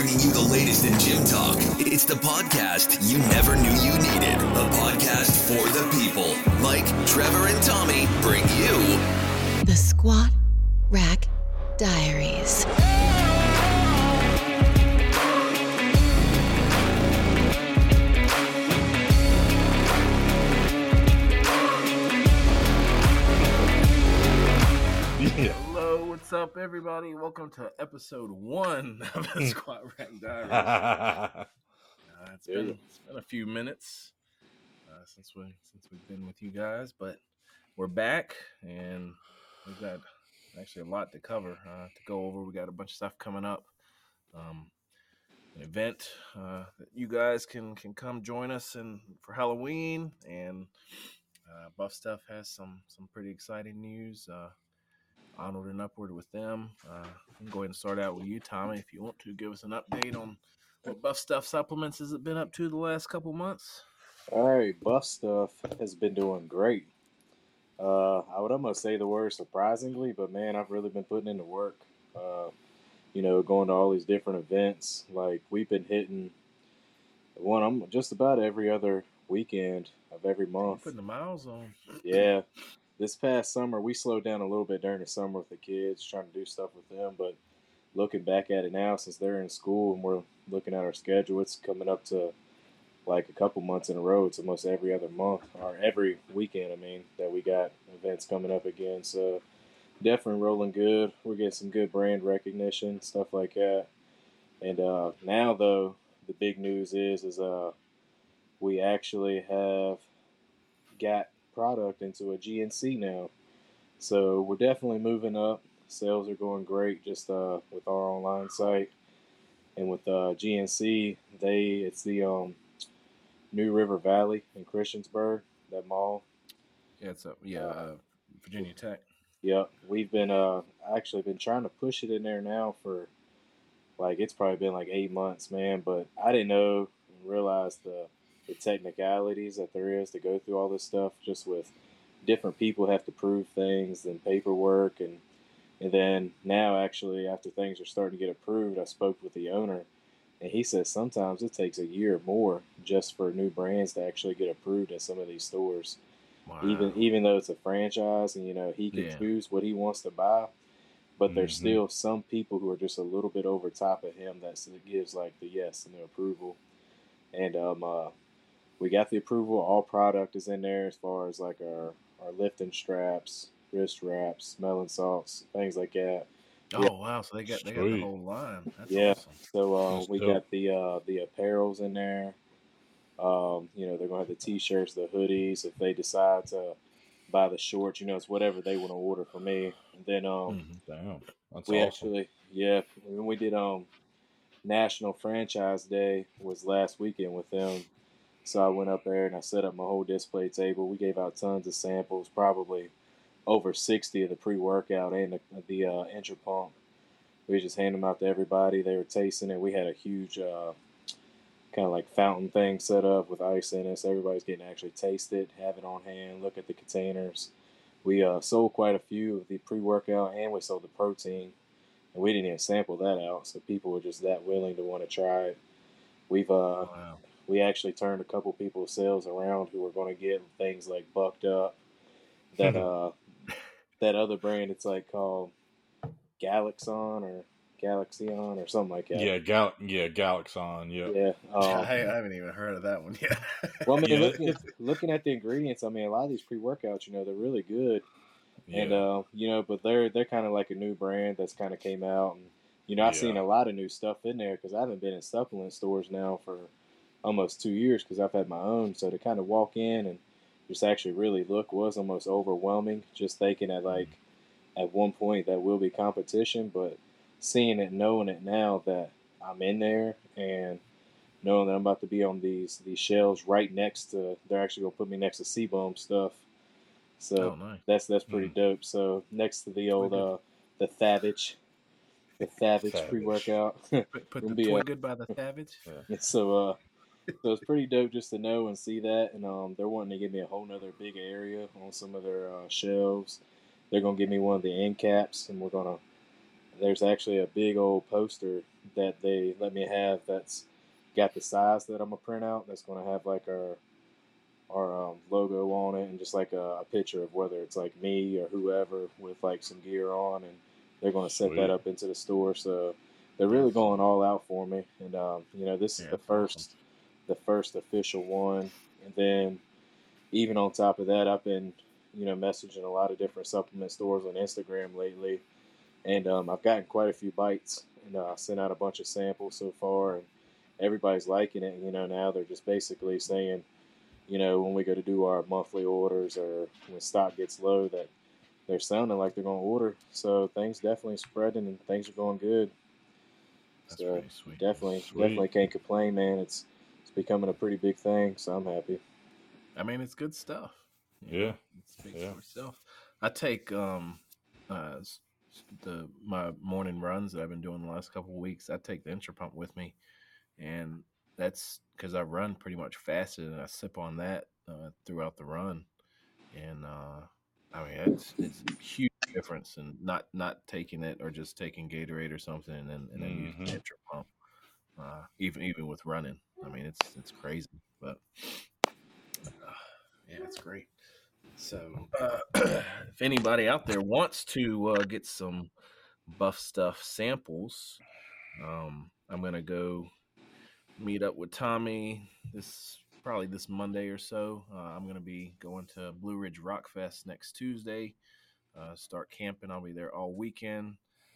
bringing you the latest in gym talk. It's the podcast you never knew you needed. A podcast for the people. Mike, Trevor, and Tommy bring you The Squat Rack Diaries. Hello, what's up, everybody? Welcome to episode one of the Squat Rack Diaries. Uh, it's been it's been a few minutes uh, since we since we've been with you guys, but we're back and we've got actually a lot to cover uh, to go over. We got a bunch of stuff coming up. Um, an event uh, that you guys can can come join us and for Halloween and uh, Buff Stuff has some some pretty exciting news. Uh, onward and upward with them. Uh, I'm going to start out with you, Tommy, if you want to give us an update on what Buff Stuff supplements has it been up to the last couple months. All right, Buff Stuff has been doing great. Uh, I would almost say the word surprisingly, but man, I've really been putting in the work. Uh, you know, going to all these different events. Like we've been hitting one. I'm just about every other weekend of every You're month. putting the miles on. Yeah. This past summer, we slowed down a little bit during the summer with the kids, trying to do stuff with them. But looking back at it now, since they're in school and we're looking at our schedule, it's coming up to like a couple months in a row. It's almost every other month or every weekend. I mean, that we got events coming up again. So definitely rolling good. We're getting some good brand recognition, stuff like that. And uh, now, though, the big news is is uh, we actually have got product into a GNC now. So we're definitely moving up. Sales are going great just uh, with our online site. And with uh, GNC, they it's the um, New River Valley in Christiansburg, that mall. Yeah, it's up. Yeah, uh, Virginia Tech. Yep, we've been uh actually been trying to push it in there now for like it's probably been like eight months, man. But I didn't know realize the the technicalities that there is to go through all this stuff. Just with different people have to prove things and paperwork and and then now actually after things are starting to get approved, I spoke with the owner and he says sometimes it takes a year or more just for new brands to actually get approved in some of these stores Wow. even even though it's a franchise and you know he can Yeah. choose what he wants to buy but there's Mhm. still some people who are just a little bit over top of him that gives like the yes and the approval and um uh we got the approval all product is in there as far as like our our lifting straps wrist wraps smelling salts things like that oh wow, so they got they got the whole line. That's Yeah. awesome. so uh, That's we dope. got the uh, the apparels in there. Um, you know, they're gonna have the t-shirts, the hoodies. If they decide to buy the shorts, you know, it's whatever they want to order for me. And then um, Mhm. Damn, that's we awesome. actually, yeah, when we did um National Franchise Day was last weekend with them. So I went up there and I set up my whole display table. We gave out tons of samples, probably over sixty of the pre-workout and the, the uh, intra pump. We just handed them out to everybody. They were tasting it. We had a huge uh, kind of like fountain thing set up with ice in it. So everybody's getting to actually taste it, have it on hand, look at the containers. We uh, sold quite a few of the pre-workout and we sold the protein and we didn't even sample that out. So people were just that willing to want to try it. We've uh, Wow. We actually turned a couple people's sales around who were going to get things like bucked up. That uh, that other brand, it's like called Galaxon or Galaxion or something like that. yeah, Gal- yeah, Galaxon. Yeah, yeah. Um, I, I haven't even heard of that one yet. well, I mean, Yeah, looking, it's- looking at the ingredients, I mean, a lot of these pre-workouts, you know, they're really good. yeah. and uh, you know, but they're they're kind of like a new brand that's kind of came out, and you know, I've seen a lot of new stuff in there because I haven't been in supplement stores now for almost two years because I've had my own. So to kind of walk in and just actually really look was almost overwhelming. Just thinking that like at one point that will be competition, but seeing it, knowing it now that I'm in there and knowing that I'm about to be on these these shelves right next to, they're actually gonna put me next to C-Bum stuff. So oh, nice. that's that's pretty dope. So next to the old uh the Thavage, the Thavage Thavage. pre workout. Put, put Gonna the be toy a- good by the Savage. so uh so it's pretty dope just to know and see that and um they're wanting to give me a whole nother big area on some of their uh, shelves. They're gonna give me one of the end caps and we're gonna there's actually a big old poster that they let me have that's got the size that I'm gonna print out. That's gonna have like our our um, logo on it and just like a, a picture of whether it's like me or whoever with like some gear on, and they're gonna set Sweet. that up into the store. So they're really going all out for me. And um, you know, this Yeah, is the first awesome. The first official one, and then even on top of that, I've been you know messaging a lot of different supplement stores on Instagram lately, and um, I've gotten quite a few bites, and uh, I sent out a bunch of samples so far, and everybody's liking it. You know, now they're just basically saying, you know, when we go to do our monthly orders or when stock gets low, that they're sounding like they're going to order. So things definitely spreading and things are going good. That's so definitely, Sweet. definitely can't complain, man. It's it's becoming a pretty big thing, so I'm happy. I mean, it's good stuff. Yeah, know, It speaks yeah. for itself. I take um uh the my morning runs that I've been doing the last couple of weeks. I take the intra pump with me, and that's because I run pretty much fasted, and I sip on that uh, throughout the run. And uh, I mean, it's it's a huge difference in not not taking it or just taking Gatorade or something, and then and then using the Mhm. intra pump. Uh, even even with running, I mean, it's it's crazy, but uh, yeah, it's great. So, uh, if anybody out there wants to uh, get some buff stuff samples, um, I'm gonna go meet up with Tommy this probably this Monday or so. Uh, I'm gonna be going to Blue Ridge Rock Fest next Tuesday. Uh, start camping. I'll be there all weekend.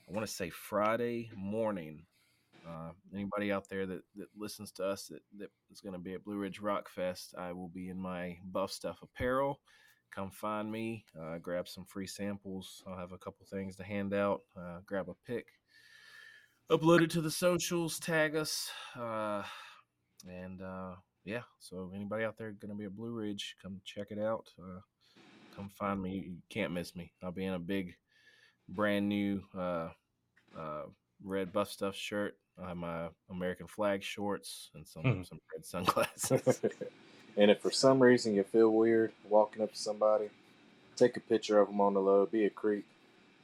I want to say Friday morning. Uh, anybody out there that, that listens to us that, that is going to be at Blue Ridge Rock Fest, I will be in my Buff Stuff apparel. Come find me, uh, grab some free samples. I'll have a couple things to hand out. Uh, grab a pic, upload it to the socials, tag us, uh, and uh, yeah. So anybody out there going to be at Blue Ridge, come check it out. Come find me. You can't miss me. I'll be in a big, brand new red buff stuff shirt. I have my American flag shorts and some Hmm. some red sunglasses. and if for some reason you feel weird walking up to somebody, take a picture of them on the low, be a creep,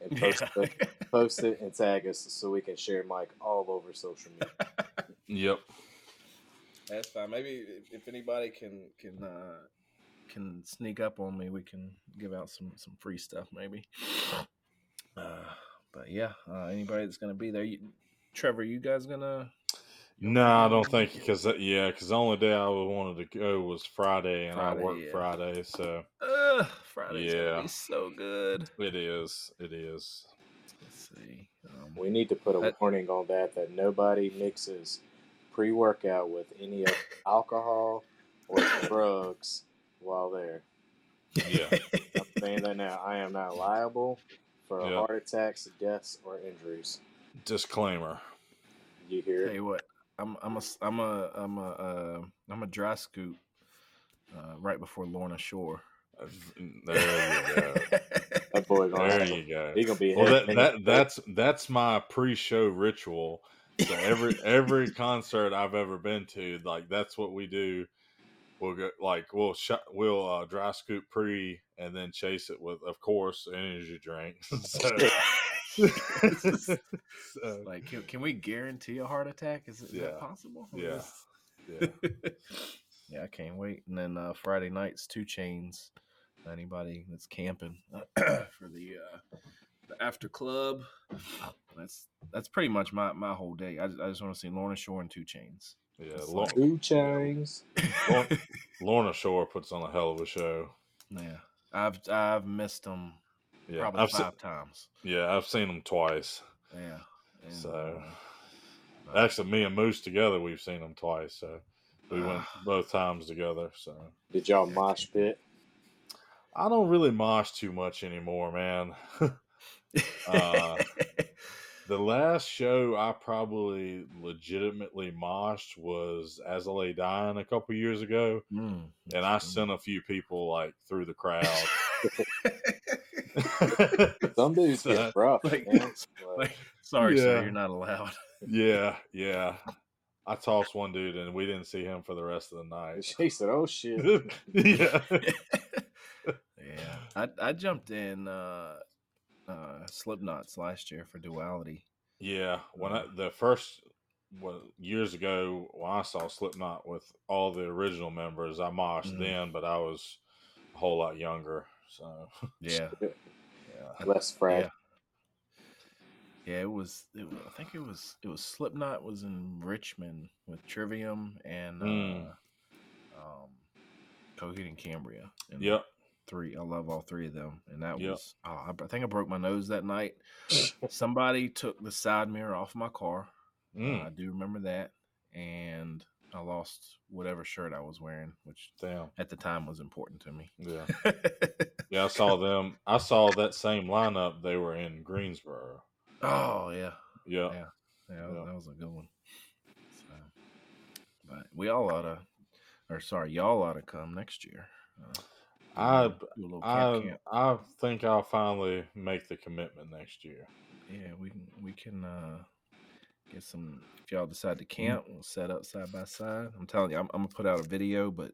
and post, Yeah. it, post it and tag us so we can share Mike all over social media. Yep. That's fine. Maybe if, if anybody can can uh, can sneak up on me, we can give out some some free stuff. Maybe. Uh, but yeah, uh, anybody that's gonna be there, you, Trevor, you guys gonna? No, I don't think because yeah, because the only day I wanted to go was Friday, and Friday, I work yeah. Friday, so Uh, Friday's gonna Yeah. be so good. it is. It is. Let's see. Um, We need to put a That- warning on that that nobody mixes pre workout with any of alcohol or drugs while there. Yeah. I'm saying that now. I am not liable for Yeah. heart attacks, deaths, or injuries. Disclaimer. You hear Tell you what, I'm I'm a s- I'm a I'm a uh, I'm a dry scoop uh, right before Lorna Shore. There you go. That boy gonna There you go. He gonna be Well, that, that that's that's my pre-show ritual. So every every concert I've ever been to, like that's what we do. We'll go like we'll shot, we'll uh, dry scoop pre and then chase it with, of course, energy drinks. so, so, like, can, can we guarantee a heart attack? Is, it, is Yeah. that possible? Yeah. yeah. yeah, I can't wait. And then uh, Friday nights, two chains. Anybody that's camping for the uh, the after club. That's that's pretty much my, my whole day. I, just- I just want to see Lorna Shore and two chains. Yeah, It's like- Two chains. Lorna, Lorna Shore puts on a hell of a show. yeah, I've I've missed them Yeah, probably I've five se- times. yeah, I've seen them twice. Yeah. and, So uh, actually, me and Moose together, we've seen them twice. So we went Ah. both times together. So Did y'all mosh pit? I don't really mosh too much anymore, man. uh, the last show I probably legitimately moshed was As I Lay Dying a couple years ago, Mm, and I that's sent a few people like through the crowd. Some dudes So, get rough, like- man. Like, like, sorry, sir, you're not allowed. yeah, yeah. I tossed one dude, and we didn't see him for the rest of the night. she said, "Oh shit." yeah, yeah, I I jumped in uh, uh, Slipknots last year for Duality. Yeah, when I, the first well, years ago when I saw Slipknot with all the original members, I moshed Mhm. then, but I was a whole lot younger. So Yeah, yeah, Less frag. yeah. Yeah, it was, it. I think it was. It was Slipknot was in Richmond with Trivium and Mm. uh, um, Coheed and Cambria. And yep, three. I love all three of them, and that Yep. was. Oh, I, I think I broke my nose that night. Somebody took the side mirror off my car. Uh, Mm, I do remember that, and I lost whatever shirt I was wearing, which damn, at the time was important to me. yeah, yeah. I saw them. I saw that same lineup. They were in Greensboro. oh yeah, Yeah, Yeah. yeah, that- Yeah. that was a good one. So, but we all ought to, or sorry, y'all ought to come next year. Uh, I do a little camp, I camp. I think I'll finally make the commitment next year. Yeah, we can we can uh get some. If y'all decide to camp, we'll set up side by side. I'm telling you, I'm, I'm gonna put out a video, but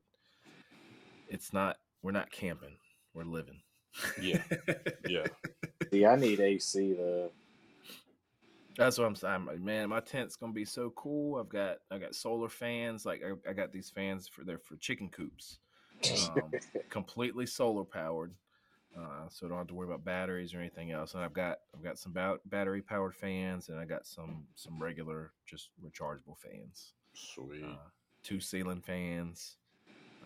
it's not. We're not camping. We're living. Yeah. Yeah, See, I need AC though. That's what I'm saying, like, man. My tent's gonna be so cool. I've got I got solar fans. Like I, I got these fans for there for chicken coops, um, completely solar powered. Uh, so I don't have to worry about batteries or anything else. And I've got I've got some ba- battery powered fans, and I got some some regular just rechargeable fans. sweet. Uh, two ceiling fans.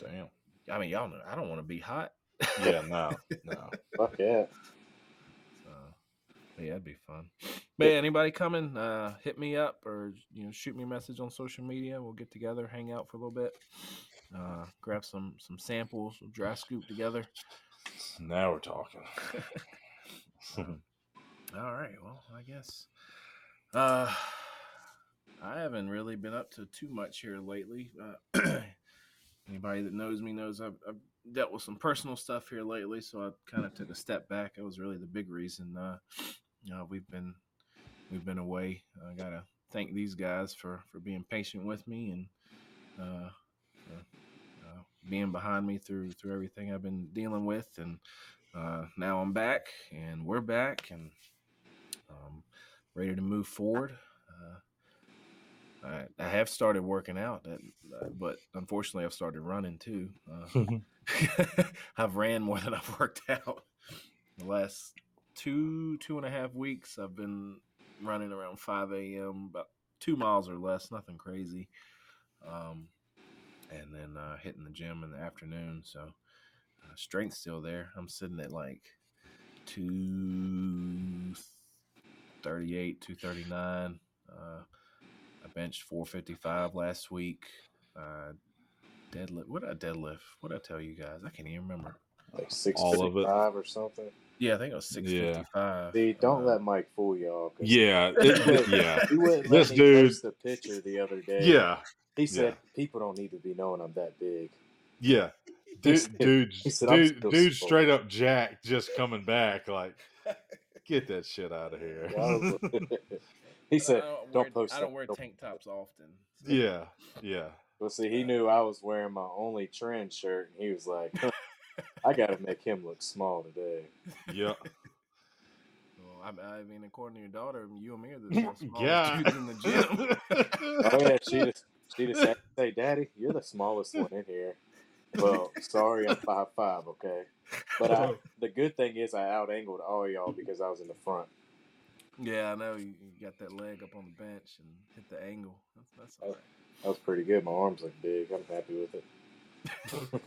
Damn. I mean, y'all know I don't want to be hot. Yeah, no, no. Fuck yeah. So, but yeah, it'd be fun. But yeah, anybody coming, uh, hit me up or you know, shoot me a message on social media. We'll get together, hang out for a little bit, uh, grab some some samples, we'll dry scoop together. Now we're talking. All right, well, I guess uh, I haven't really been up to too much here lately. Uh, anybody that knows me knows I've, I've dealt with some personal stuff here lately, so I kind of took a step back. That was really the big reason. Uh, you know, we've been we've been away. I gotta thank these guys for for being patient with me and uh, being behind me through through everything I've been dealing with, and uh, now I'm back and we're back and um, ready to move forward. Uh, I, I have started working out, that, uh, but unfortunately, I've started running too. Uh, I've ran more than I've worked out. The last two two and a half weeks, I've been running around 5 a.m. about two miles or less, nothing crazy. Um, and then uh, hitting the gym in the afternoon. So uh, strength's still there. I'm sitting at like two thirty-eight, two thirty-nine. Uh, I benched four fifty-five last week. Uh, deadlift. What did I deadlift? What did I tell you guys? I can't even remember. Like six All of it. five or something. Yeah, I think it was six fifty-five. See, don't Uh, let Mike fool y'all. 'cause Yeah, it- yeah, He wouldn't This let me dude- the picture the other day. yeah, He said Yeah. people don't need to be knowing I'm that big. yeah. He Dude, dude, said, dude, dude, straight up Jack just coming back. Like, get that shit out of here. He said, don't, "Don't wear, post I don't that. wear Don't- tank tops often. so- Yeah, yeah. Well, see, he knew I was wearing my only trend shirt, and he was like, "Huh, "I got to make him look small today." Yep. Well, I, I mean, according to your daughter, you and me are the most smallest Yeah. dudes in the gym. Oh yeah, she just she just had to say, "Daddy, you're the smallest one in here." Well, sorry, I'm five five, okay. But I, the good thing is I out angled all y'all because I was in the front. Yeah, I know. You, you got that leg up on the bench and hit the angle. That's, that's all right. That was pretty good. My arms look big. I'm happy with it.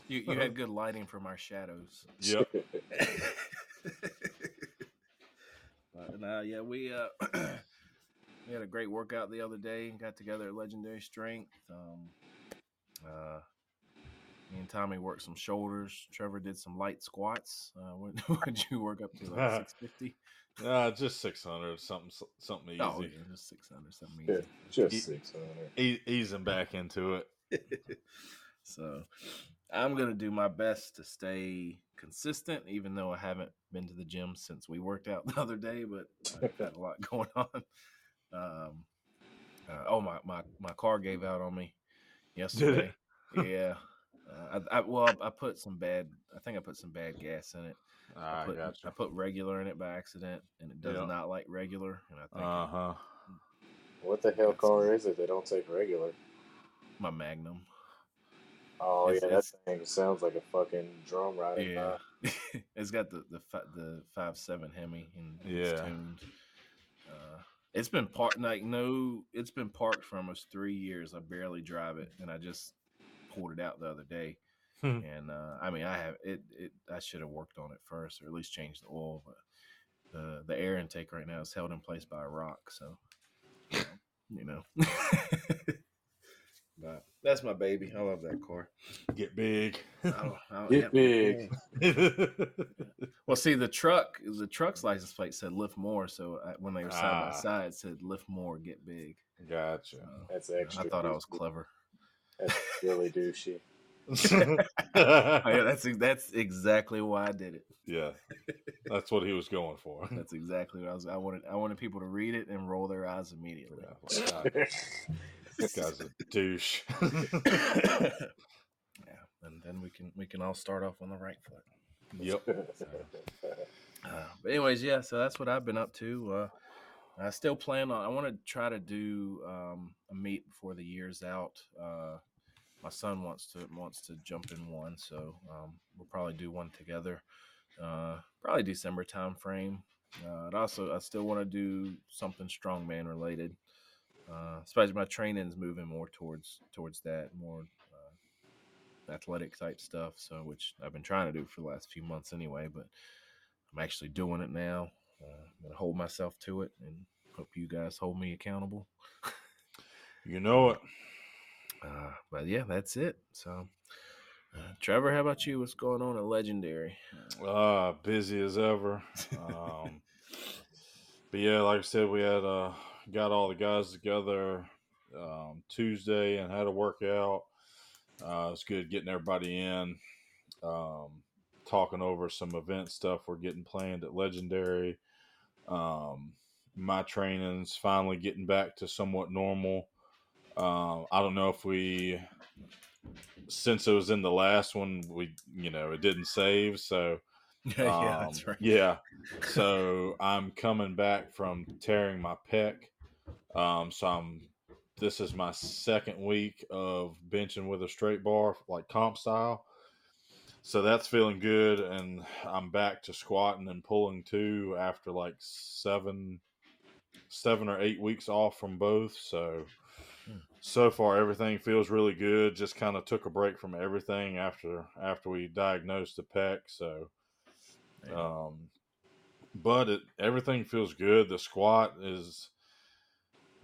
You, you had good lighting from our shadows. Yep. But uh, yeah, we uh, we had a great workout the other day. Got together at Legendary Strength. Um, uh, me and Tommy worked some shoulders. Trevor did some light squats. Uh, what would you work up to? Like six fifty. Uh, just six hundred, something, something easy. Oh, yeah, just six hundred something Yeah, easy. just Ye- six hundred. E- easing back into it. so I'm gonna do my best to stay consistent, even though I haven't been to the gym since we worked out the other day. But I've got a lot going on. Um, uh, oh my my my car gave out on me yesterday. yeah. Uh, I, I well I put some bad. I think I put some bad gas in it. I I put, got I put regular in it by accident, and it does Yeah. not like regular. And I think Uh huh. What the hell That's- car is it? They don't take regular. my Magnum. Oh It's- yeah, it's- that thing sounds like a fucking drum riding. Yeah, it's got the the fi- the five seven Hemi and Yeah. it's tuned. It's been parked like no, it's been parked for almost three years. I barely drive it, and I just pulled it out the other day. Hmm. and uh, I mean, I have it. It I should have worked on it first, or at least changed the oil. But the the air intake right now is held in place by a rock, so you know. but that's my baby. I love that car. Get big. I don't, I don't- Get yeah. big. Well, see, the truck, the truck's license plate said "lift more," so I, when they were side by Ah. side, it said "lift more, get big." gotcha. So, That's extra. I thought I was clever. That's really douchey. Oh, yeah, that's that's exactly why I did it. yeah, that's what he was going for. That's exactly what I was. I wanted. I wanted people to read it and roll their eyes immediately. Yeah, like, God, this guy's a douche. yeah, and then we can we can all start off on the right foot. Yep. Uh, but anyways, yeah. So that's what I've been up to. Uh, I still plan on. I want to try to do um, a meet before the year's out. Uh, my son wants to wants to jump in one, so um, we'll probably do one together. Uh, probably December time frame. Uh, and also, I still want to do something strongman related. Uh, especially my training's moving more towards towards that more athletic type stuff. So, which I've been trying to do for the last few months anyway, but I'm actually doing it now. Uh, I'm gonna hold myself to it, and hope you guys hold me accountable. You know it. Uh, but yeah, that's it. So, uh, Trevor, how about you? What's going on at Legendary? Uh, busy as ever. Um, but yeah, like I said, we had uh, got all the guys together um, Tuesday and had a workout. Uh, it's good getting everybody in, um, talking over some event stuff we're getting planned at Legendary. Um, my training's finally getting back to somewhat normal. Um, I don't know if we, since it was in the last one, we you know it didn't save, so yeah, that's um, right. Yeah. So I'm coming back from tearing my pec. Um, so I'm. This is my second week of benching with a straight bar, like comp style. So that's feeling good, and I'm back to squatting and pulling too after like seven, seven or eight weeks off from both. So Hmm. so far everything feels really good. Just kind of took a break from everything after after we diagnosed the pec. So um, but it, everything feels good. The squat is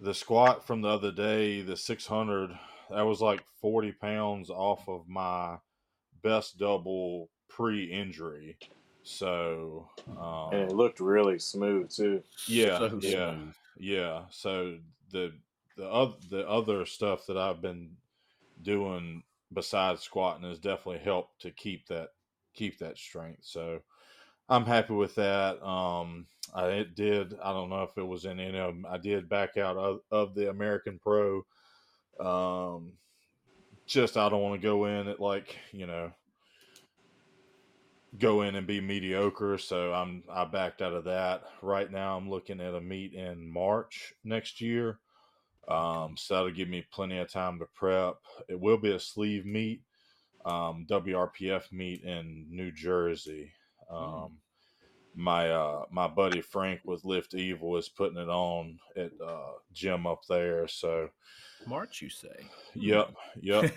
the squat from the other day, the 600, that was like 40 pounds off of my best double pre injury. So, um, and it looked really smooth too. yeah, So yeah, smooth. yeah. So the the other the other stuff that I've been doing besides squatting has definitely helped to keep that keep that strength. So I'm happy with that. Um, I did. I don't know if it was in any of them. I did back out of, of the American Pro. Um, just I don't want to go in at like you know go in and be mediocre. So I'm I backed out of that. Right now I'm looking at a meet in March next year. Um, so that'll give me plenty of time to prep. It will be a sleeve meet, um, WRPF meet in New Jersey. Um, my uh, my buddy Frank with Lift Evil is putting it on at uh, gym up there. So March, you say? yep, yep.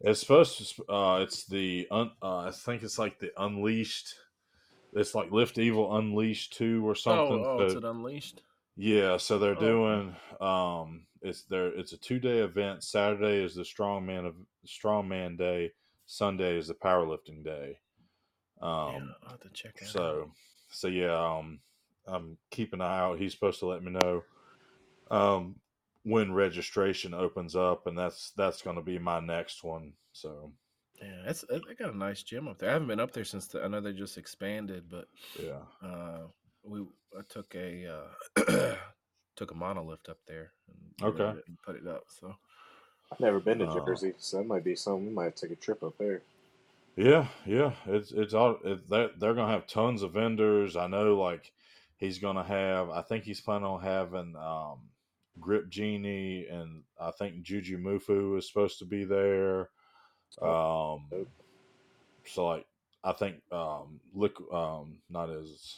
It's supposed to. Uh, it's the. Un, uh, I think it's like the Unleashed. It's like Lift Evil Unleashed two or something. Oh, oh, So- it's an Unleashed. yeah, so they're Oh. doing. Um, it's there. It's a two day event. Saturday is the strongman of strongman day. Sunday is the powerlifting day. Yeah, Um, I'll have to check that so, out. so yeah, um, I'm keeping an eye out. He's supposed to let me know, um, when registration opens up, and that's that's going to be my next one. So, Yeah, it's I got a nice gym up there. I haven't been up there since the, I know they just expanded, but yeah, uh, we I took a uh, took a monolift up there. And Okay. loaded it and put it up. So I've never been to Oh. Jersey, so that might be something. We might take a trip up there. Yeah, yeah, it's it's all it, they're, they're gonna have tons of vendors. I know, like he's gonna have. I think he's planning on having um, Grip Genie, and I think Juju Mufu is supposed to be there. Um, dope. so like I think um, liquid, um, not as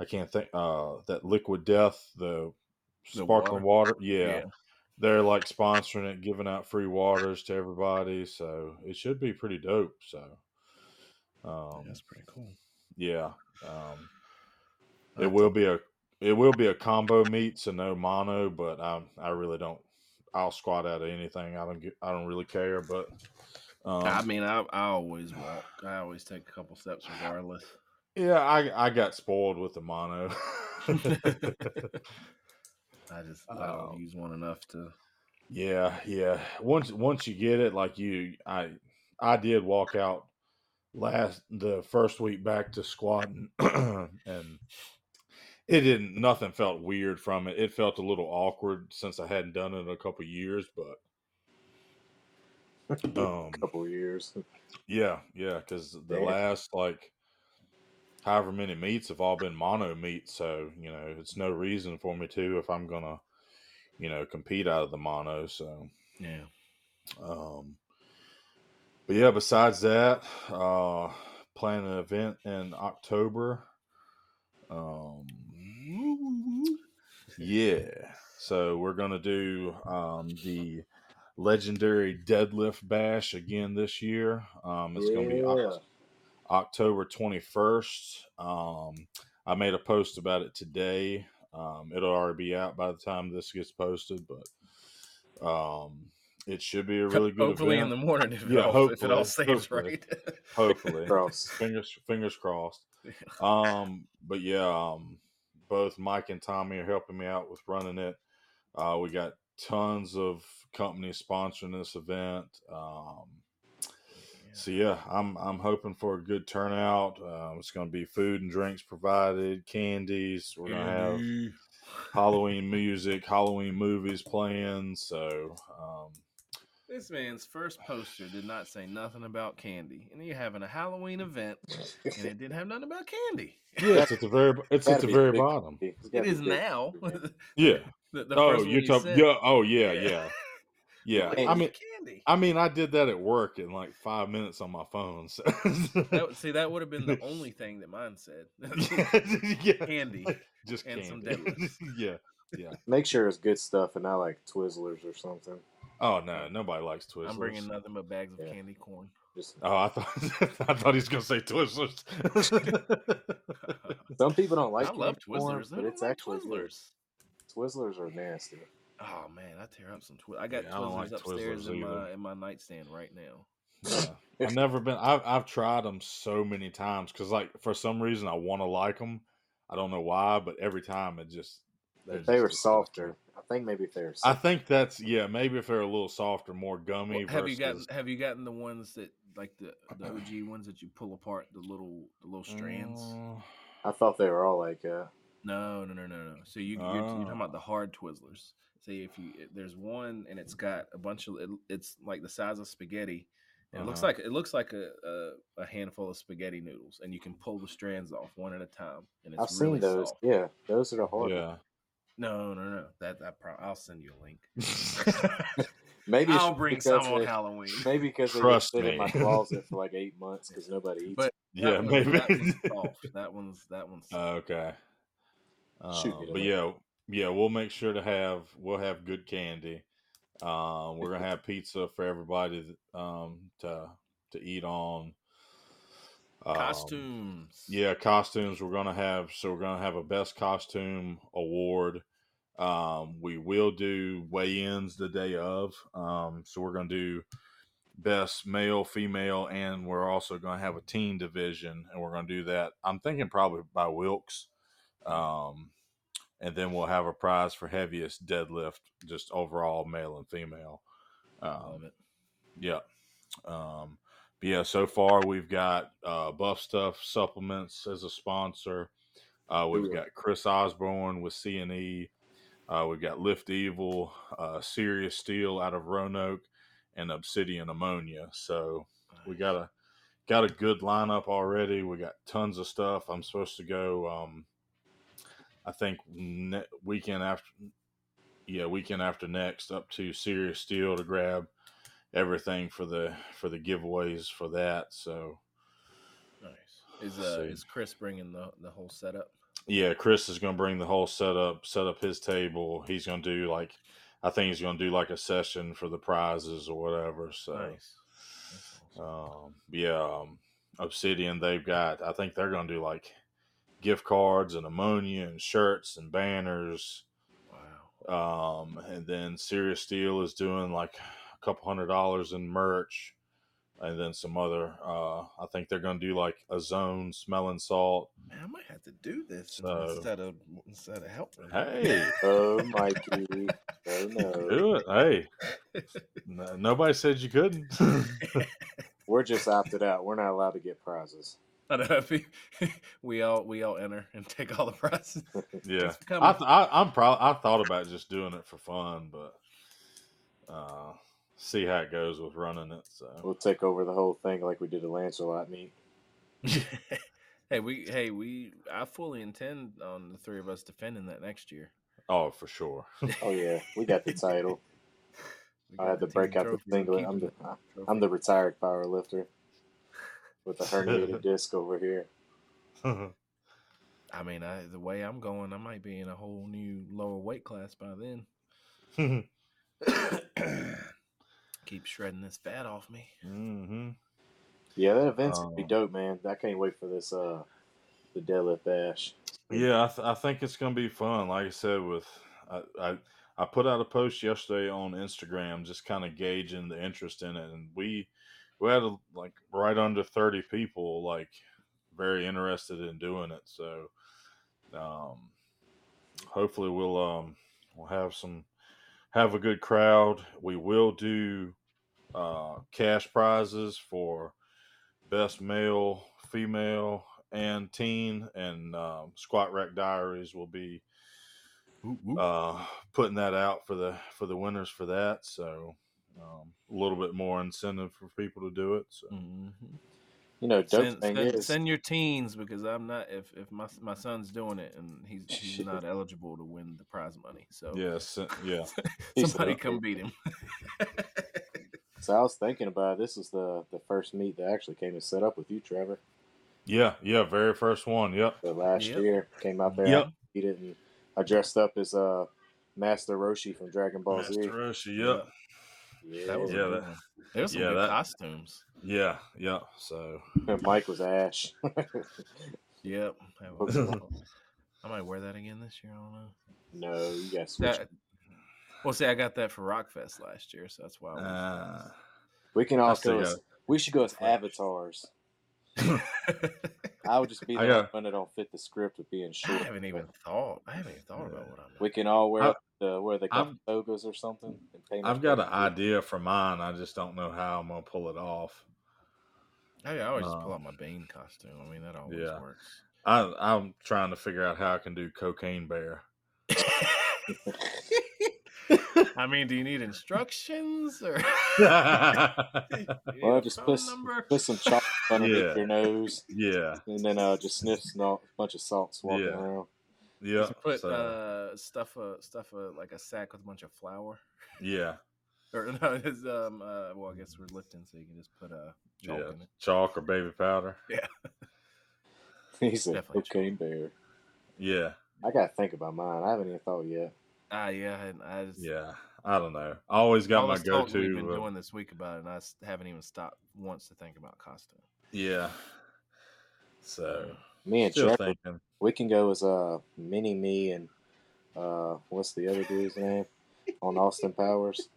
I can't think uh that Liquid Death, the The sparkling water, yeah, Yeah. They're like sponsoring it, giving out free waters to everybody. So it should be pretty dope. So, um, That's pretty cool. yeah, um, it will be a it will be a combo meet, so no mono. But I I really don't. I'll squat out of anything. I don't get. I don't really care. But um, I mean, I, I always walk. I always take a couple steps regardless. yeah, I I got spoiled with the mono. I just I Oh. don't use one enough to. Yeah, yeah. Once once you get it, like you, I I did walk out last the first week back to squatting, and it didn't. Nothing felt weird from it. It felt a little awkward since I hadn't done it in a couple years, but um, a couple of years. yeah, yeah. Because the last like however many meets have all been mono meets, so you know it's no reason for me to if I'm gonna you know compete out of the mono. So. Yeah. Um, but yeah, besides that, uh, planning an event in October. Um, yeah, so we're gonna do um, the legendary deadlift bash again this year. Um, it's gonna be Yeah. Oc- October twenty first. Um, I made a post about it today. Um, it'll already be out by the time this gets posted, but um, it should be a really good hopefully event. in the morning if, it, Yeah, all, if it all hopefully, saves hopefully. right. Hopefully, Cross. fingers fingers crossed. Um, but yeah, um, both Mike and Tommy are helping me out with running it. Uh, we got tons of companies sponsoring this event. Um, so yeah, I'm I'm hoping for a good turnout. Uh, it's going to be food and drinks provided, candies. We're going to have Halloween music, Halloween movies playing. So um, This man's first poster did not say nothing about candy, and you're having a Halloween event, and it didn't have nothing about candy. yeah, it's at the very it's at the very big. bottom. It's It gotta be is big. now. Yeah. the, the oh, you're talking. Yeah. Oh, yeah, Yeah. Yeah, yeah. I mean, candy. I mean, I did that at work in like five minutes on my phone. So. That, see, that would have been the only thing that mine said. yeah, candy. just and some candy. deadlifts. yeah, yeah. Make sure it's good stuff and not like Twizzlers or something. Oh no, nobody likes Twizzlers. I'm bringing nothing but bags of Yeah. candy corn. Just Oh, I thought I thought he was gonna say Twizzlers. some people don't like I love candy corn, Twizzlers. But it's like actually good. Twizzlers. Twizzlers are nasty. Oh man, I tear up some Twizzlers. I got Yeah, I Twizzlers like upstairs Twizzlers in my in my nightstand right now. Yeah. I've never been. I've I've tried them so many times because like for some reason I want to like them. I don't know why, but every time it just they're If they just were softer, I think maybe if they were I think that's yeah. Maybe if they're a little softer, more gummy. Well, have you gotten Have you gotten the ones that like the the OG ones that you pull apart the little the little strands? Uh, I thought they were all like uh No, no, no, no, no. So you you're, you're talking Oh. about the hard Twizzlers. See if you there's one and it's got a bunch of it, it's like the size of spaghetti. And It looks Uh-huh. like it looks like a, a a handful of spaghetti noodles, and you can pull the strands off one at a time. And it's I've really seen those. soft. Yeah, those are the hard. ones. yeah. No, no, no. That that pro- I'll send you a link. Maybe I'll bring because some on they- Halloween. Maybe because they Trust just sit in my closet for like eight months because nobody eats. But yeah, one- maybe. that one's soft. That one's that one's. Uh, okay. Uh, but yeah, yeah, we'll make sure to have we'll have good candy. Um, we're gonna have pizza for everybody um, to to eat on. Um, costumes. Yeah, costumes. We're gonna have so we're gonna have a best costume award. Um, we will do weigh-ins the day of. Um, so we're gonna do best male, female, and we're also gonna have a teen division, and we're gonna do that. I'm thinking probably by Wilks. Um, and then we'll have a prize for heaviest deadlift, just overall male and female. Um, yeah. Um, but yeah, so far we've got uh, Buff Stuff Supplements as a sponsor. Uh, we've got Chris Osborne with CNE. Uh, we've got Lift Evil, uh, Serious Steel out of Roanoke, and Obsidian Ammonia. So we got a got a good lineup already. We got tons of stuff. I'm supposed to go. Um, I think ne- weekend after, yeah, weekend after next, up to Serious Steel to grab everything for the for the giveaways for that. So Nice. Is uh See. is Chris bringing the the whole setup? yeah, Chris is going to bring the whole setup, set up his table. He's going to do like, I think he's going to do like a session for the prizes or whatever. So. Nice. Awesome. Um, yeah, um, Obsidian, they've got, I think they're going to do like gift cards and ammonia and shirts and banners. wow. Um, and then Serious Steel is doing like a couple hundred dollars in merch. And then some other, uh, I think they're going to do like a zone smelling salt. Man, I might have to do this So- instead of instead of helping. Hey, Oh, Mikey. Oh, no. do it. Hey, no, nobody said you couldn't. We're just opted out. We're not allowed to get prizes. I don't know if we, we all we all enter and take all the prizes. yeah. I, th- I I'm proud. I thought about just doing it for fun, but uh, see how it goes with running it. So We'll take over the whole thing like we did a Lancelot meet. hey, we hey we I fully intend on the three of us defending that next year. oh, for sure. Oh, yeah. We got the title. I had to break out the trophy, we'll singlet. I'm the, the. I'm the retired power lifter with a herniated disc over here. I mean, I, the way I'm going, I might be in a whole new lower weight class by then. Keep shredding this fat off me. hmm Yeah, that event's gonna be Um, dope, man. I can't wait for this. Uh, the deadlift bash. Yeah, I, th- I think it's gonna be fun. Like I said, with I, I I put out a post yesterday on Instagram, just kind of gauging the interest in it, and we we had like right under thirty people like very interested in doing it. So um, hopefully we'll um we'll have some have a good crowd. We will do uh, cash prizes for best male, female, and teen, and um, Squat Rack Diaries will be uh, putting that out for the for the winners for that. So um, a little bit more incentive for people to do it. So Mhm. You know, dope Send, thing send, is, send your teens because I'm not. If if my my son's doing it and he's he's not eligible to win the prize money, so yes, yeah, He's somebody come beat him. so I was thinking about it. this is the the first meet that actually came and set up with you, Trevor. yeah, yeah. Very first one. Yep. The last Yep. year came out there, Yep. He didn't. I dressed up as uh Master Roshi from Dragon Ball Z. Master Roshi. Yep. Yeah, That was Yeah, a good that- There was some yeah, good that- costumes. Yeah. Yeah. So Mike was Ash. Yep. I might wear that again this year. I don't know. no, you got. That, well, see, I got that for Rockfest last year, so that's why. I uh, we can I all go. As, we should go as avatars. I would just be I the got- one that don't fit the script of being short. I haven't even thought. I haven't even thought about what I'm. We can all wear I- the where they I've- got togas or something. And paint I've got an idea for mine. I just don't know how I'm gonna pull it off. Hey, I always just pull Uh, out my Bane costume. I mean, that always yeah. works. I, I'm trying to figure out how I can do cocaine bear. I mean, do you need instructions or? Well, just put, put some chalk underneath Yeah. your nose, yeah, and then uh, just sniff a bunch of salts walking Yeah. around. Yeah, put so, uh, stuff a stuff a like a sack with a bunch of flour. yeah, Or no, it's um. Uh, well, I guess we're lifting, so you can just put a uh, chalk yeah. in it. Chalk or baby powder. He said, Definitely "Cocaine bear." Yeah, I gotta think about mine. I haven't even thought yet. Ah, yeah, and I just yeah. I don't know. I always got all my go-to. we've been uh, doing this week about it, and I haven't even stopped once to think about costume. yeah. So Me and still Trevor, thinking. We can go as uh, Mini Me and uh, what's the other dude's name on Austin Powers.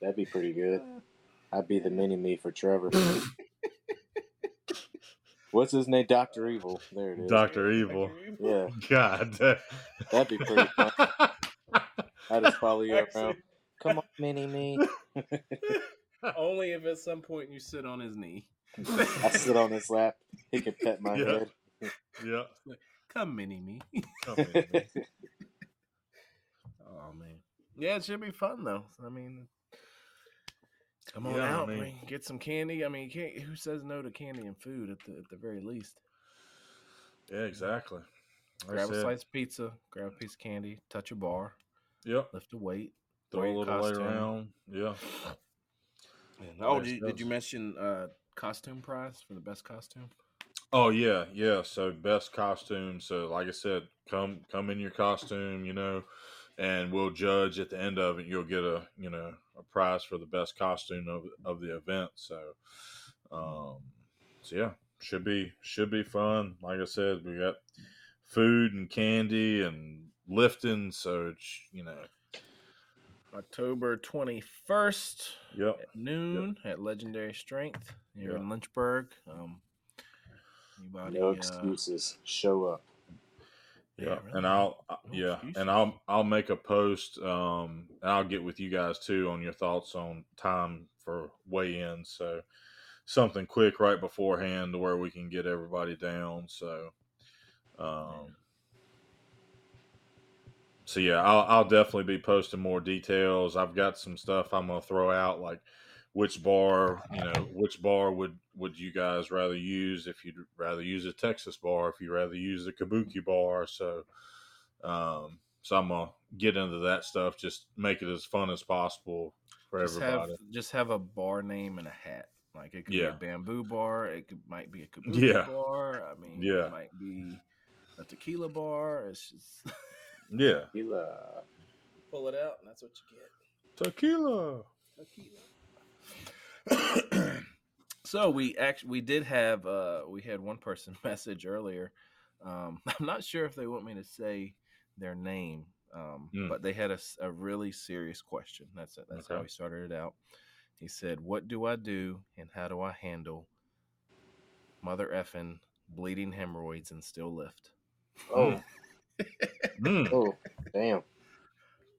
That'd be pretty good. I'd be the Mini Me for Trevor. What's his name? Doctor Evil. There it is. Doctor Evil. Yeah, God. that- that'd be pretty fun. I just follow you around. Come on, Mini Me. Only if at some point you sit on his knee. I sit on his lap. He can pet my Yeah. head. yeah. Come, mini me. Come in, man. Oh man, yeah, it should be fun though. I mean, Come on Yeah, out, mean- bring, get some candy. I mean, can't, who says no to candy and food at the at the very least? Yeah, exactly. Like I grab a slice of pizza, grab a piece of candy, touch a bar, Yep. lift a weight. Throw a little way costume. around. Yeah. Oh, did, did you mention uh, costume prize for the best costume? Oh yeah, yeah. So best costume. So like I said, come come in your costume, you know, and we'll judge at the end of it. You'll get a you know a prize for the best costume of of the event. So, um, so yeah, should be should be fun. Like I said, we got food and candy and lifting. So it's, you know, October 21st yep, at noon at Legendary Strength here Yeah. in Lynchburg. Um, anybody, No uh, excuses. Show up. Yeah, really, and I'll uh, no yeah, excuses. and I'll I'll make a post. Um, and I'll get with you guys too on your thoughts on time for weigh in. So something quick right beforehand to where we can get everybody down. So, um, so yeah, I'll I'll definitely be posting more details. I've got some stuff I'm gonna throw out like which bar you know which bar would would you guys rather use if you'd rather use a texas bar if you rather use a kabuki bar so um so i'm gonna get into that stuff just make it as fun as possible for just have everybody just have a bar name and a hat. Like it could Yeah. be a bamboo bar. It could might be a kabuki Yeah. bar. I mean, Yeah. it might be a tequila bar. It's just yeah Tequila. pull it out, and that's what you get. tequila tequila so we actually we did have uh we had one person message earlier um i'm not sure if they want me to say their name um Mm. but they had a really serious question that's it that's how Okay. he started it out he said what do i do and how do i handle mother effing bleeding hemorrhoids and still lift Oh, Mm, oh, damn.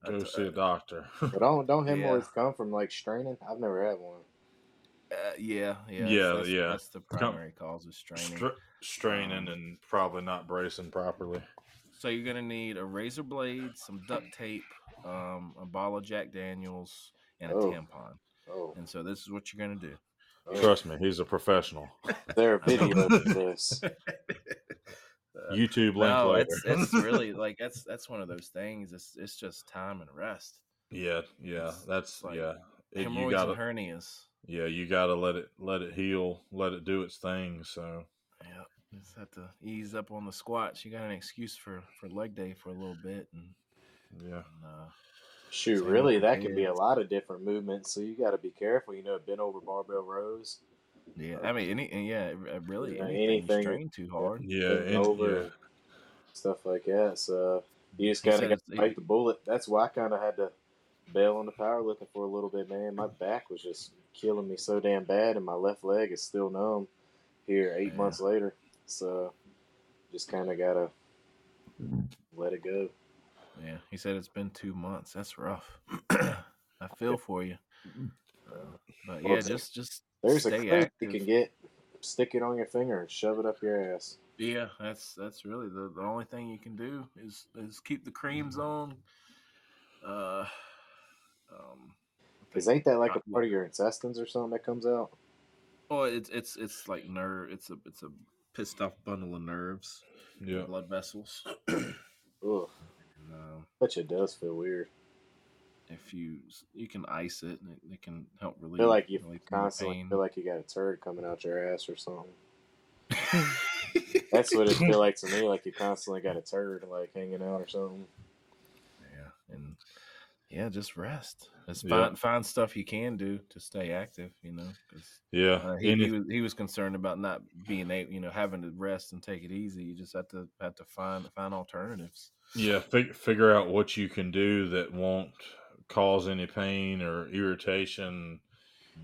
go see a doctor But don't don't Yeah. hemorrhoids come from like straining? I've never had one. Uh, yeah yeah Yeah, that's, yeah. that's the primary cause of straining Stra- straining Um, and probably not bracing properly So you're gonna need a razor blade, some duct tape, um, a bottle of Jack Daniels, and a Oh. tampon. Oh, And so this is what you're gonna do. oh. trust me he's a professional there are videos of this? youtube link no, later it's it's really like that's that's one of those things. It's it's just time and rest. yeah yeah It's- that's like yeah It- you Hemorrhoids gotta and hernias. Yeah you gotta let it let it heal let it do its thing so Yeah, just have to ease up on the squats. You got an excuse for for leg day for a little bit, and, yeah and uh, Shoot, really, with that can be a lot of different movements. So you got to be careful. You know, bent over barbell rows. yeah, I mean, any yeah, uh, really Yeah, anything, anything- strain too hard. yeah bent and- over, yeah. stuff like that. So you just He kind gotta bite the bullet. That's why I kind of had to bail on the powerlifting for a little bit, man. My back was just killing me so damn bad, and my left leg is still numb here eight Yeah. months later. So just kind of gotta let it go. Yeah, he said it's been two months. That's rough. I feel for you. Uh, but Well, yeah, just just There's a clip active. you can get. Stick it on your finger and shove it up your ass. Yeah, that's that's really the, the only thing you can do is is keep the creams on. Uh, um, I Cause ain't that like a part of your intestines or something that comes out? Oh, it's it's it's like nerve. It's a it's a pissed off bundle of nerves, yeah blood vessels. Ugh, And, uh, but it does feel weird. if you you can ice it, and it, it can help I relieve. feel like you relieve some of the constantly pain. feel like you got a turd coming out your ass or something. That's what it feel like to me. Like you constantly got a turd like hanging out or something. Yeah, and yeah, just rest. Just Yeah. find find stuff you can do to stay active. You know, yeah uh, he, he was he was concerned about not being able, you know, having to rest and take it easy. You just have to have to find find alternatives. Yeah, fig- figure out what you can do that won't cause any pain or irritation.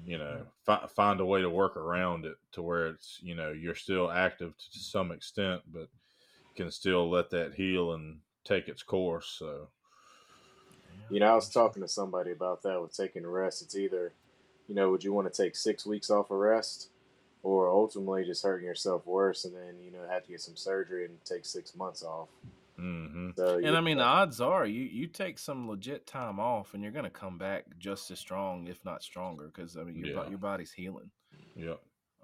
You know, fi- find a way to work around it to where it's you know you're still active to some extent, but can still let that heal and take its course. So You know, I was talking to somebody about that with taking a rest. It's either, you know, would you want to take six weeks off of rest, or ultimately just hurting yourself worse and then you know have to get some surgery and take six months off. Mm-hmm. So And you- I mean, the odds are you you take some legit time off, and you're gonna come back just as strong, if not stronger, because I mean your Yeah. your body's healing. Yeah.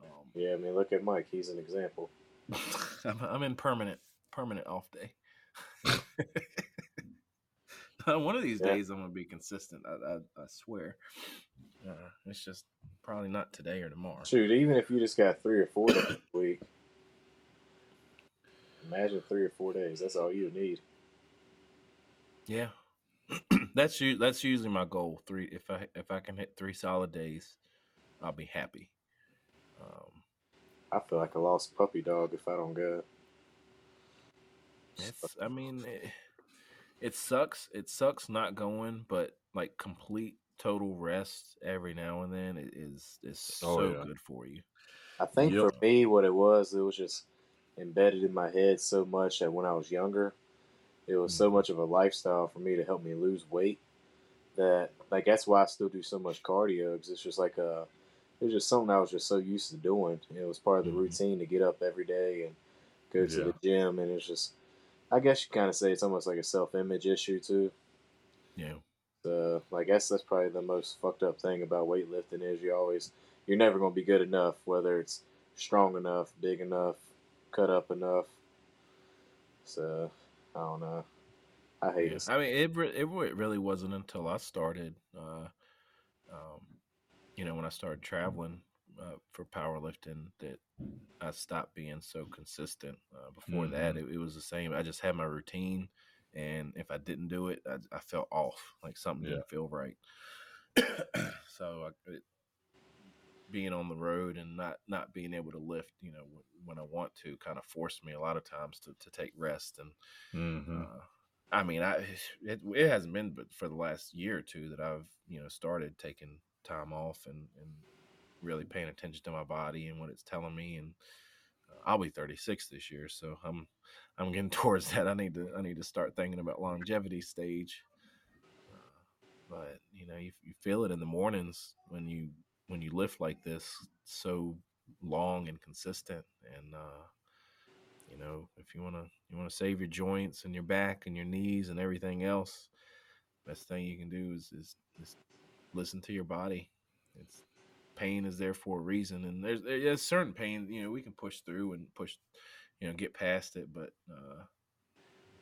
Um, yeah, I mean, look at Mike. He's an example. I'm, I'm in permanent permanent off day. One of these Yeah. days, I'm gonna be consistent. I I, I swear. Uh, it's just probably not today or tomorrow. Shoot, even if you just got three or four days a week, imagine three or four days. That's all you need. Yeah, that's u- that's usually my goal. Three. If I if I can hit three solid days, I'll be happy. Um, I feel like a lost puppy dog if I don't go. I mean, it, it sucks. It sucks not going, but like complete total rest every now and then i- is is so Oh, yeah. good for you. I think Yep. for me, what it was, it was just embedded in my head so much that when I was younger, it was so much of a lifestyle for me to help me lose weight that like that's why I still do so much cardio because it's just like a it was just something I was just so used to doing. It was part of the Mhm. routine to get up every day and go to Yeah. the gym, and it's just I guess you kind of say it's almost like a self image issue too. Yeah, Uh, I guess that's probably the most fucked up thing about weightlifting is you always you're never going to be good enough, whether it's strong enough, big enough, cut up enough. So I don't know. I hate yeah. it. I mean, it it really wasn't until I started, uh, um, you know, when I started traveling uh, for powerlifting that I stopped being so consistent. Uh, before that, Mhm. it, it was the same. I just had my routine, and if I didn't do it, I, I felt off, like something Yeah. didn't feel right. so I, it, being on the road and not not being able to lift, you know, w- when I want to, kind of forced me a lot of times to to take rest and. Mm-hmm. Uh, I mean, I it, it hasn't been but for the last year or two that I've you know started taking time off and and really paying attention to my body and what it's telling me. And uh, I'll be 36 this year, so I'm I'm getting towards that. I need to I need to start thinking about longevity stage. But you know, you, you feel it in the mornings when you when you lift like this so long and consistent and uh you know if you want to you want to save your joints and your back and your knees and everything else best thing you can do is is, is listen to your body it's pain is there for a reason and there's there's certain pain you know we can push through and push you know get past it but uh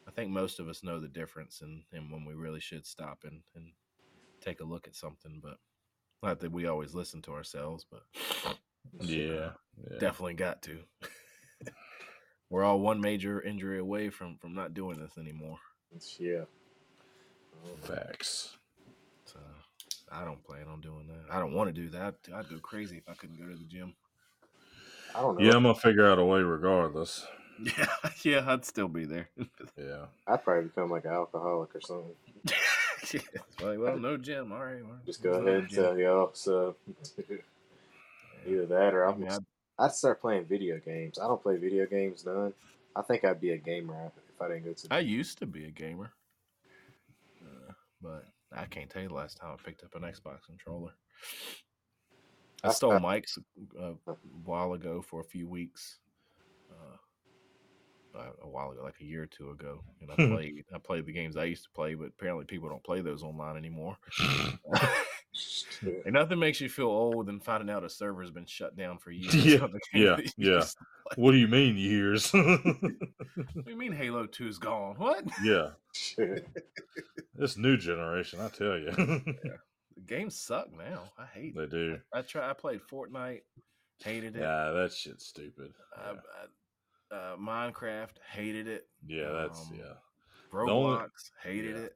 i think most of us know the difference and and when we really should stop and and take a look at something but not that we always listen to ourselves but Yeah. yeah. definitely got to. We're all one major injury away from from not doing this anymore. Yeah. Facts. So I don't plan on doing that. I don't want to do that. I'd, I'd go crazy if I couldn't go to the gym. I don't know. Yeah, I'm gonna figure out a way regardless. Yeah, yeah, I'd still be there. Yeah. I'd probably become like an alcoholic or something. yeah, like, well, no gym. All right, well, Just go no ahead and gym. tell y'all. So either that or I I'm mean, I'd- I'd start playing video games. I don't play video games none. I think I'd be a gamer if I didn't go to. I used to be a gamer, uh, but I can't tell you the last time I picked up an Xbox controller. I stole Mike's uh, a while ago for a few weeks. Uh, a- a while ago, like a year or two ago, and I played. I played the games I used to play, but apparently people don't play those online anymore. And nothing makes you feel old than finding out a server's been shut down for years. Yeah, on the game yeah, yeah. play. What do you mean years? What do you mean Halo 2's gone? What? yeah. This new generation, I tell you. The games suck now. I hate they it. do. I try. I played Fortnite, hated it. Yeah, that shit's stupid. I, Yeah, I, uh, Minecraft, hated it. yeah that's um, yeah. Roblox, only- hated yeah. it.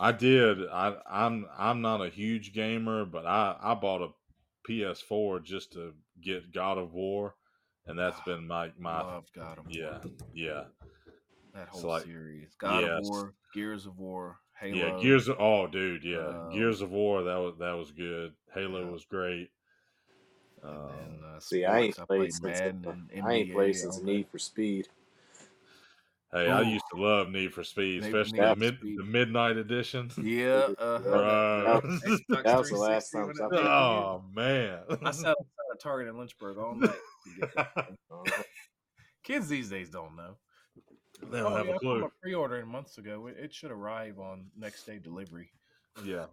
I did. I I'm I'm not a huge gamer, but I I bought a PS4 just to get God of War, and that's been my my Loved God of War. yeah yeah that It's whole like- series. God yes. of War, Gears of War, Halo. yeah Gears. Of, oh, dude, yeah, um, Gears of War. That was that was good. Halo yeah. was great. and Um, then, uh, See, I ain't sports, played since Madden the, and I ain't NBA, played since Need for Speed. Hey, I used to love Need for Speed, Need- especially Need the mid Speed. the midnight edition. Yeah, uh, Bruh. Xbox That was the last time when something- that oh man. I sat outside of Target in Lynchburg all night. to get that. Uh, Kids these days don't know. They don't Oh, have yeah, a I clue. put my pre-ordering months ago. It, it should arrive on next day delivery. Yeah,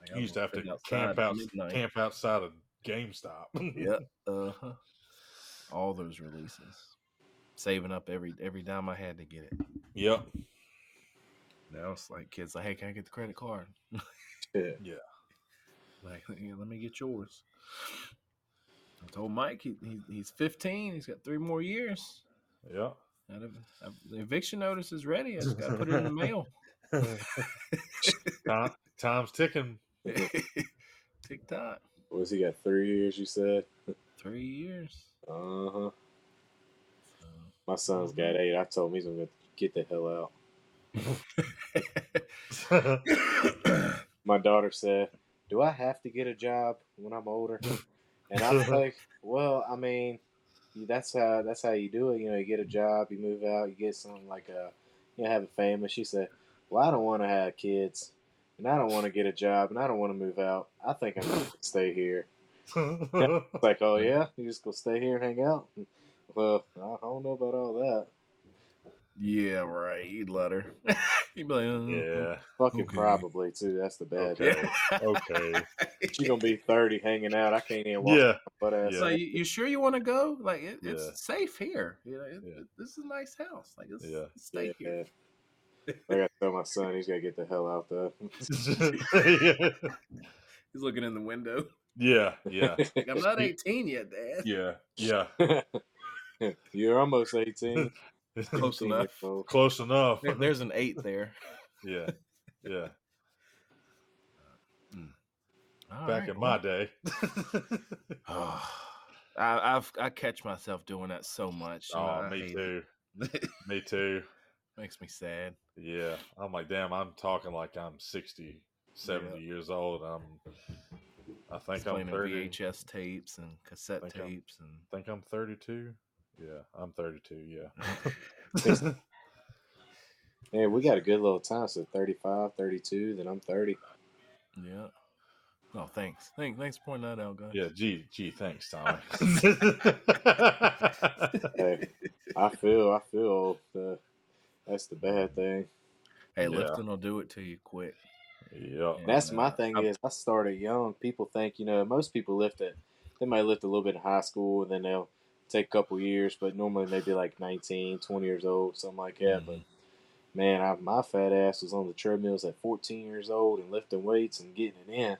Like, I you used to have to camp outside out, midnight. camp outside of GameStop. Yeah. Uh huh. All those releases. Saving up every every dime I had to get it. Yep. Now it's like kids like, hey, can I get the credit card? Yeah. Like, "Yeah, let me get yours. I told Mike he, he he's 15. He's got three more years. Of, of- the eviction notice is ready. I just got to put it in the mail. Time, time's ticking. Tick tock. Was he got three years? You said. Three years. Uh huh. My son's got mm-hmm. eight. I told him he's gonna get the hell out. My daughter said, "Do I have to get a job when I'm older?" And I was like, "Well, I mean, that's how that's how you do it. You know, you get a job, you move out, you get something like a, you know, have a family." She said, "Well, I don't want to have kids, and I don't want to get a job, and I don't want to move out. I think I'm gonna stay here." It's like, "Oh yeah, you just gonna stay here and hang out?" Well, I don't know about all that. yeah, right. You'd let her. You'd be like, uh, yeah. Fucking Okay. probably too. That's the bad. Okay. thing. Okay. She gonna be thirty, hanging out. I can't even walk. Yeah. But ass. Yeah. So you, you sure you want to go? Like it, Yeah. it's safe here. You know, it, Yeah. it- this is a nice house. Like let's, Yeah. stay Yeah, here. I gotta tell my son he's gotta get the hell out there. yeah. He's looking in the window. Yeah. Yeah. Like I'm not 18 yet, Dad. Yeah. Yeah. You're almost eighteen. Close 18 enough. Close enough. There- there's an eight there. Yeah. Yeah. Uh, mm. All Back right, in my well. day. I, I've I catch myself doing that so much. oh, I me too. Me too. Makes me sad. Yeah. I'm like, damn, I'm talking like I'm 60, 70 years old. I'm, I think Just I'm playing 30. VHS tapes and cassette Think I'm- tapes and think I'm 32. Yeah. I'm 32. Yeah. Yeah, we got a good little time. So 35, 32, then I'm 30. yeah. No, thanks. Thanks, thanks for pointing that out, guys. yeah. Gee, gee, thanks, Tommy. Hey, I feel, I feel the, that's the bad thing. Hey, Yeah. lifting will do it to you quick. yep. Yeah. That's my uh, thing I'm- is I started young. People think, you know, most people lift it. They might lift a little bit in high school and then they'll take a couple years, but normally maybe like 19, 20 years old, something like that. Mm-hmm. But man, I, my fat ass was on the treadmills at 14 years old and lifting weights and getting it in.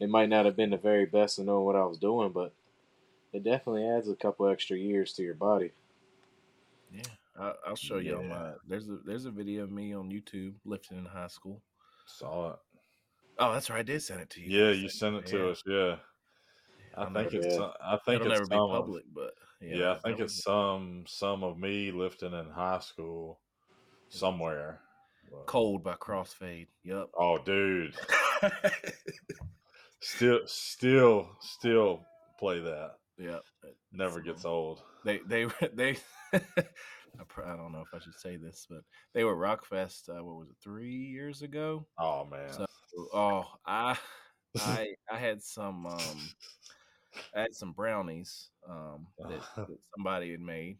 It might not have been the very best of knowing what I was doing, but it definitely adds a couple extra years to your body. Yeah, I, I'll show you on Yeah. my. There's a there's a video of me on YouTube lifting in high school. Saw it. Oh, that's right. I did send it to you. Yeah, you sent it to Yeah. us. Yeah. I think it's. Yeah. uh, I think It'll it's never be some of- public, but yeah, yeah, I think it's some some of me lifting in high school somewhere. Cold by Crossfade. Yep. Oh, dude, still, still, still play that. yep. Never gets old. They they they. I, I don't know if I should say this, but they were Rockfest. Uh, what was it? Three years ago. Oh man. So, oh, I I I had some um I had some brownies um that, that somebody had made,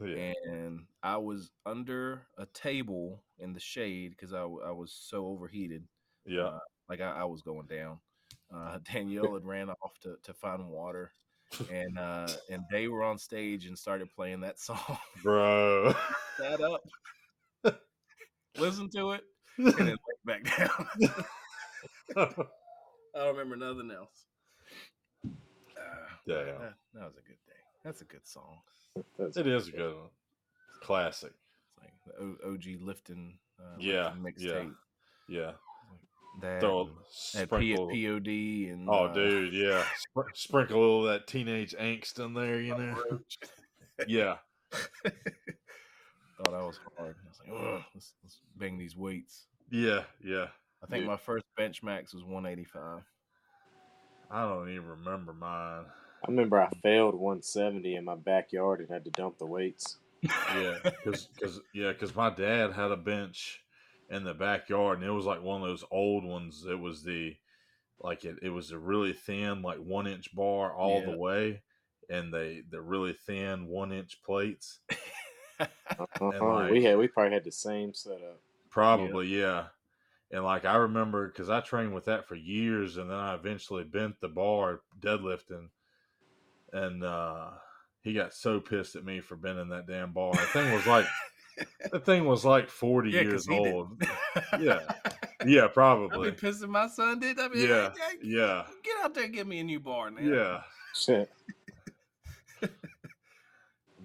yeah. and I was under a table in the shade because I was so overheated. yeah. uh, like I, I was going down. Uh, Danielle had ran off to, to find water, and uh, and they were on stage and started playing that song. Bro. Sat up, listen to it, and then went back down. I don't remember nothing else. Uh, Damn. that, that was a good day. That's a good song. That's It is a good one. Classic. It's like the o- OG lifting. Uh, Yeah, lifting yeah. mixtape. Yeah. That Throw had P- sprinkle. POD and Oh, uh, dude, yeah. Spr- sprinkle a little of that teenage angst in there, you know. Yeah. Oh, that was hard. I was like, let's, let's bang these weights. Yeah. Yeah. I think Dude. my first bench max was 185. I don't even remember mine. I remember I failed 170 in my backyard and had to dump the weights. Yeah, because yeah, because my dad had a bench in the backyard, and it was like one of those old ones. It was the like it, it was a really thin, like one inch bar all Yeah. the way, and they the really thin one inch plates. Uh-huh. like- we had we probably had the same setup. Probably, yeah. And like I remember because I trained with that for years, and then I eventually bent the bar deadlifting, and uh he got so pissed at me for bending that damn bar. The thing was like, the thing was like forty Yeah, years 'cause he did. old. yeah, yeah, I'd probably. be pissed if my son did. I'd be Yeah, like, "Hey, yeah, get out there and give me a new bar now. yeah, Shit.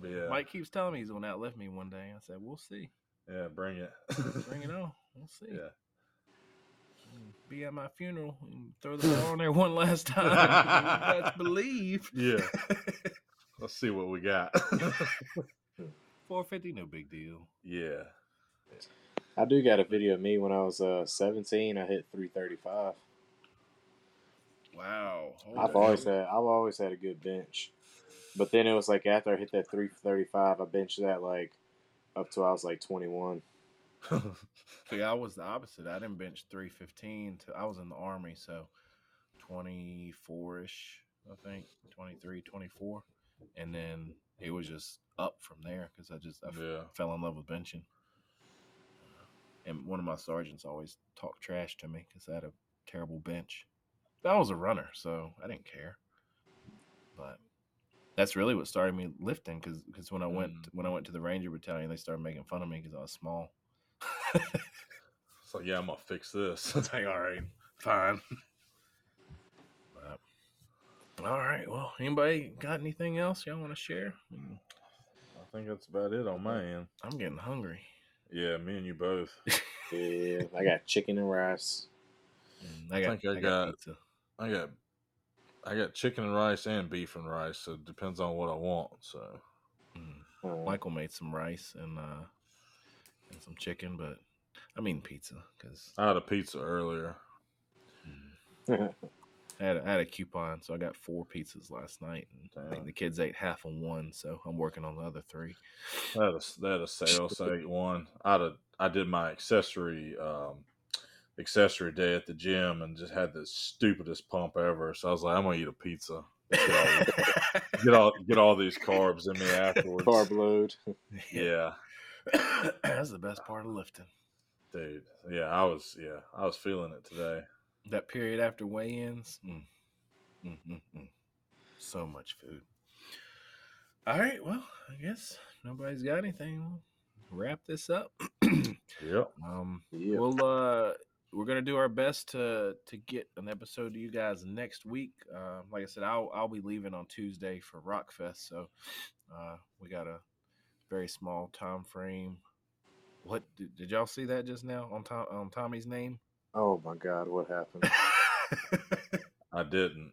Yeah. Mike keeps telling me he's going to outlift me one day. I said, we'll see. Yeah, bring it. Bring it on. We'll see. yeah. Be at my funeral and throw the ball on there one last time. Let's believe. Yeah. Let's see what we got. 450, no big deal. yeah. I do got a video of me when I was uh, 17. I hit 335. Wow. Hold I've that. always had I've always had a good bench, but then it was like after I hit that 335, I benched that like up to I was like 21. See, I was the opposite. I didn't bench 315 till I was in the army, so 24 ish, I think, 23, 24. And then it was just up from there because I just I f- Yeah. fell in love with benching. And one of my sergeants always talked trash to me because I had a terrible bench. I was a runner, so I didn't care. But that's really what started me lifting because when I went Mm. when I went to the Ranger Battalion, they started making fun of me because I was small. So yeah, I'm gonna fix this. It's like, all right, fine. But, all right. Well, anybody got anything else y'all want to share? Mm, I think that's about it on my end. I'm getting hungry. Yeah, me and you both. Yeah, I got chicken and rice. Mm, I got, think I I got got- pizza. I got I got chicken and rice and beef and rice, so it depends on what I want. So Mm. Uh, Michael made some rice and uh and some chicken, but I mean pizza because I had a pizza earlier. I had, I had a coupon, so I got four pizzas last night, and I think the kids ate half of one, so I'm working on the other three. I had a, a sale, so I ate one. I had a, I did my accessory um, accessory day at the gym and just had the stupidest pump ever. So I was like, I'm gonna eat a pizza. Get all, get all get all these carbs in me afterwards. carb load. Yeah, That's the best part of lifting. dude. Yeah, I was yeah, I was feeling it today. that period after weigh-ins. Mm. Mm, mm, mm. So much food. All right, well, I guess nobody's got anything. We'll wrap this up. Yep. um, Yeah. we'll uh, we're gonna do our best to to get an episode to you guys next week. Uh, like I said, I'll I'll be leaving on Tuesday for Rockfest, so uh, we got a very small time frame. What did, did y'all see that just now on Tom on Tommy's name? Oh my God, what happened? I didn't.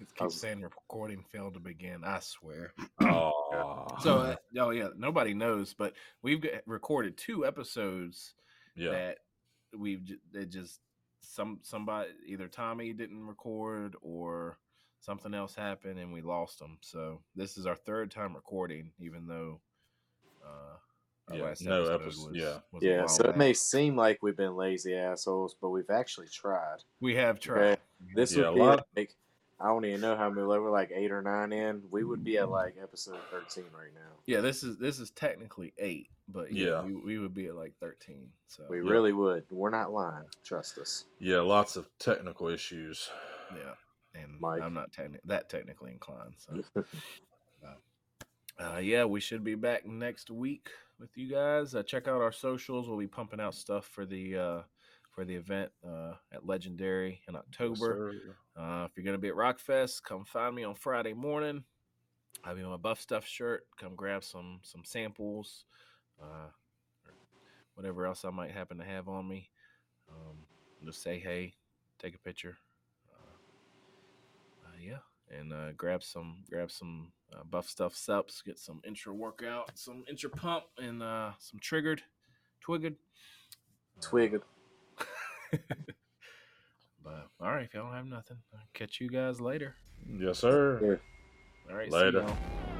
It I was- keeps saying recording failed to begin. I swear. Oh, So, uh, oh yeah, nobody knows, but we've got, recorded two episodes yeah, that we've ju- that just some somebody either Tommy didn't record or something else happened and we lost them. So this is our third time recording, even though our Uh, yeah, last no episode episode- was, yeah. was yeah, while so it may seem like we've been lazy assholes, but we've actually tried. we have tried. This Yeah, would be like I don't even know how many. We're like eight or nine in. We would be at like episode thirteen right now. Yeah, this is this is technically eight, but yeah, Yeah. we, we would be at like thirteen. So We Yeah. really would. We're not lying. Trust us. yeah, lots of technical issues. Yeah, and Mike. I'm not techni- that technically inclined. So, uh, yeah, we should be back next week with you guys. Uh, check out our socials. We'll be pumping out stuff for the uh, for the event uh, at Legendary in October. Yes. Uh, if you're gonna be at Rockfest, come find me on Friday morning. I'll be in my Buff Stuff shirt. Come grab some some samples, uh, or whatever else I might happen to have on me. Um, just say hey, take a picture. Uh, uh, yeah, and uh, grab some grab some uh, Buff Stuff subs. Get some intra workout, some intra pump, and uh, some triggered, twiggered. Twig. But all right, if y'all don't have nothing, I'll catch you guys later. Yes, sir. Yeah. All right, see Later. y'all.